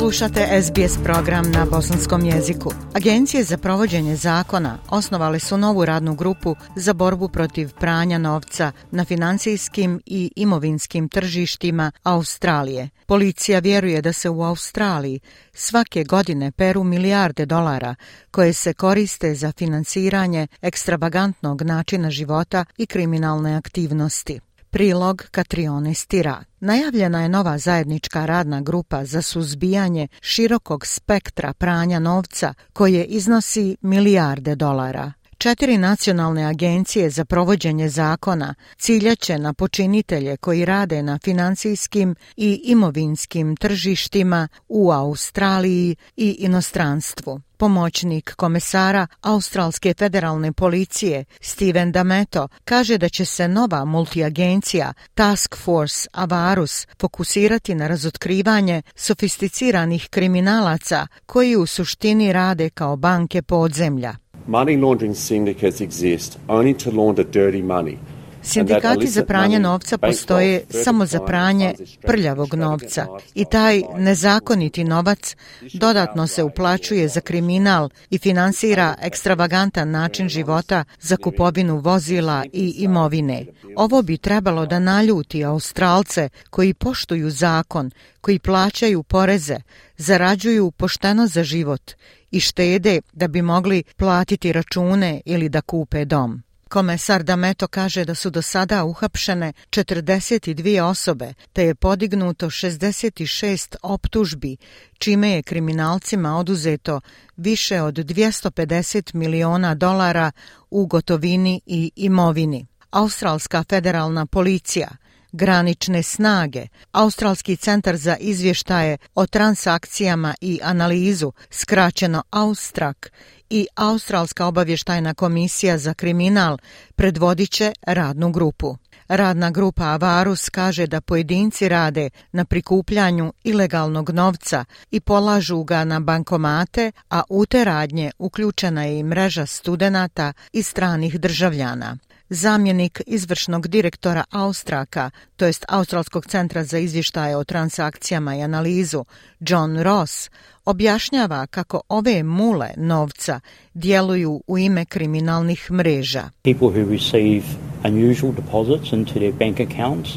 Slušate SBS program na bosanskom jeziku. Agencije za provođenje zakona osnovale su novu radnu grupu za borbu protiv pranja novca na financijskim i imovinskim tržištima Australije. Policija vjeruje da se u Australiji svake godine peru milijarde dolara koje se koriste za financiranje ekstravagantnog načina života i kriminalne aktivnosti. Prilog Katrione Stira. Najavljena je nova zajednička radna grupa za suzbijanje širokog spektra pranja novca koje iznosi milijarde dolara. Četiri nacionalne agencije za provođenje zakona ciljaće na počinitelje koji rade na financijskim i imovinskim tržištima u Australiji i inostranstvu. Pomoćnik komesara Australske federalne policije Steven Dameto kaže da će se nova multiagencija Task Force Avarus fokusirati na razotkrivanje sofisticiranih kriminalaca koji u suštini rade kao banke podzemlja. Money laundering syndicates exist only to launder dirty money. Sindikati za pranje novca postoje samo za pranje prljavog novca i taj nezakoniti novac dodatno se uplaćuje za kriminal i finansira ekstravagantan način života za kupovinu vozila i imovine. Ovo bi trebalo da naljuti Australce koji poštuju zakon, koji plaćaju poreze, zarađuju pošteno za život i štede da bi mogli platiti račune ili da kupe dom. Komesar Dameto kaže da su do sada uhapšene 42 osobe, te je podignuto 66 optužbi, čime je kriminalcima oduzeto više od 250 miliona dolara u gotovini i imovini. Australska federalna policija – granične snage, Australski centar za izvještaje o transakcijama i analizu, skraćeno Austrak, i Australska obavještajna komisija za kriminal predvodiće radnu grupu. Radna grupa Avarus kaže da pojedinci rade na prikupljanju ilegalnog novca i polažu ga na bankomate, a u te radnje uključena je i mreža studenata i stranih državljana. Zamjenik izvršnog direktora Austraka, to jest Australskog centra za izvještaje o transakcijama i analizu, John Ross, objašnjava kako ove mule novca djeluju u ime kriminalnih mreža. People who receive unusual deposits into their bank accounts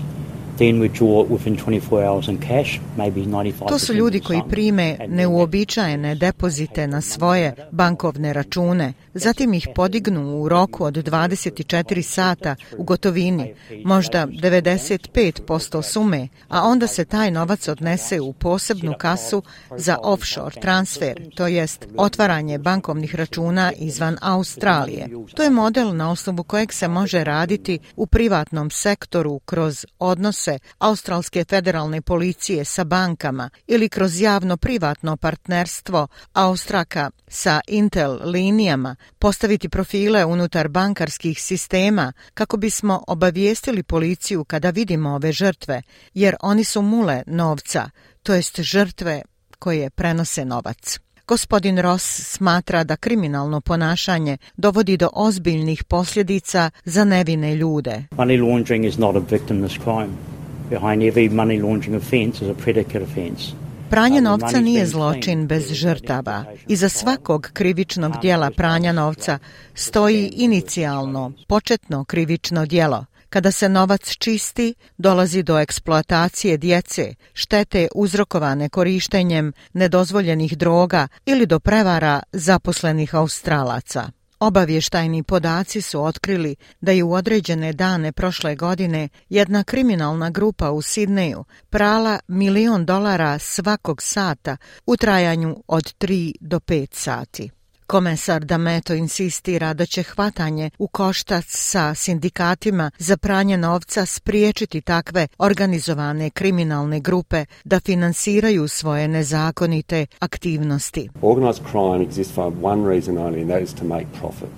To su ljudi koji prime neuobičajene depozite na svoje bankovne račune, zatim ih podignu u roku od 24 sata u gotovini, možda 95% sume, a onda se taj novac odnese u posebnu kasu za offshore transfer, to jest otvaranje bankovnih računa izvan Australije. To je model na osnovu kojeg se može raditi u privatnom sektoru kroz odnos odnose Australske federalne policije sa bankama ili kroz javno-privatno partnerstvo Austraka sa Intel linijama, postaviti profile unutar bankarskih sistema kako bismo obavijestili policiju kada vidimo ove žrtve, jer oni su mule novca, to jest žrtve koje prenose novac. Gospodin Ross smatra da kriminalno ponašanje dovodi do ozbiljnih posljedica za nevine ljude. Money laundering is not a victimless crime behind every money laundering offence is a predicate offence. Pranje novca nije zločin bez žrtava. Iza svakog krivičnog dijela pranja novca stoji inicijalno, početno krivično dijelo. Kada se novac čisti, dolazi do eksploatacije djece, štete uzrokovane korištenjem nedozvoljenih droga ili do prevara zaposlenih australaca. Obavještajni podaci su otkrili da je u određene dane prošle godine jedna kriminalna grupa u Sidneju prala milion dolara svakog sata u trajanju od 3 do 5 sati. Komesar Dameto insistira da će hvatanje u koštac sa sindikatima za pranje novca spriječiti takve organizovane kriminalne grupe da finansiraju svoje nezakonite aktivnosti. Organized crime exists for one reason only and that is to make profit.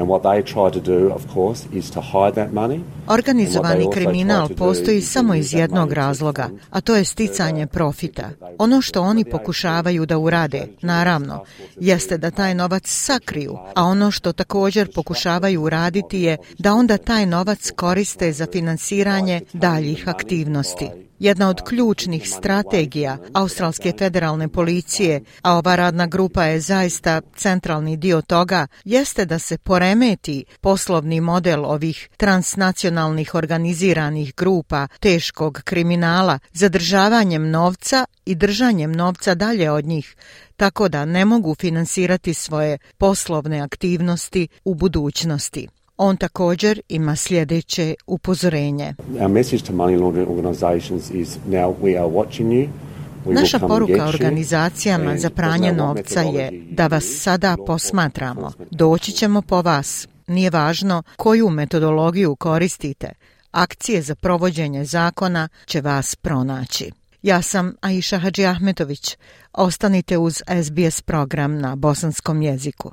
And what they try to do, of course, is to hide that money. Organizovani kriminal postoji samo iz jednog razloga, a to je sticanje profita. Ono što oni pokušavaju da urade, naravno, jeste da taj novac sakriju, a ono što također pokušavaju uraditi je da onda taj novac koriste za finansiranje daljih aktivnosti. Jedna od ključnih strategija Australske federalne policije, a ova radna grupa je zaista centralni dio toga, jeste da se poremeti poslovni model ovih transnacionalnih organiziranih grupa teškog kriminala zadržavanjem novca i držanjem novca dalje od njih, tako da ne mogu finansirati svoje poslovne aktivnosti u budućnosti. On također ima sljedeće upozorenje. Naša poruka organizacijama za pranje novca je da vas sada posmatramo. Doći ćemo po vas. Nije važno koju metodologiju koristite. Akcije za provođenje zakona će vas pronaći. Ja sam Aisha Hadži Ahmetović. Ostanite uz SBS program na bosanskom jeziku.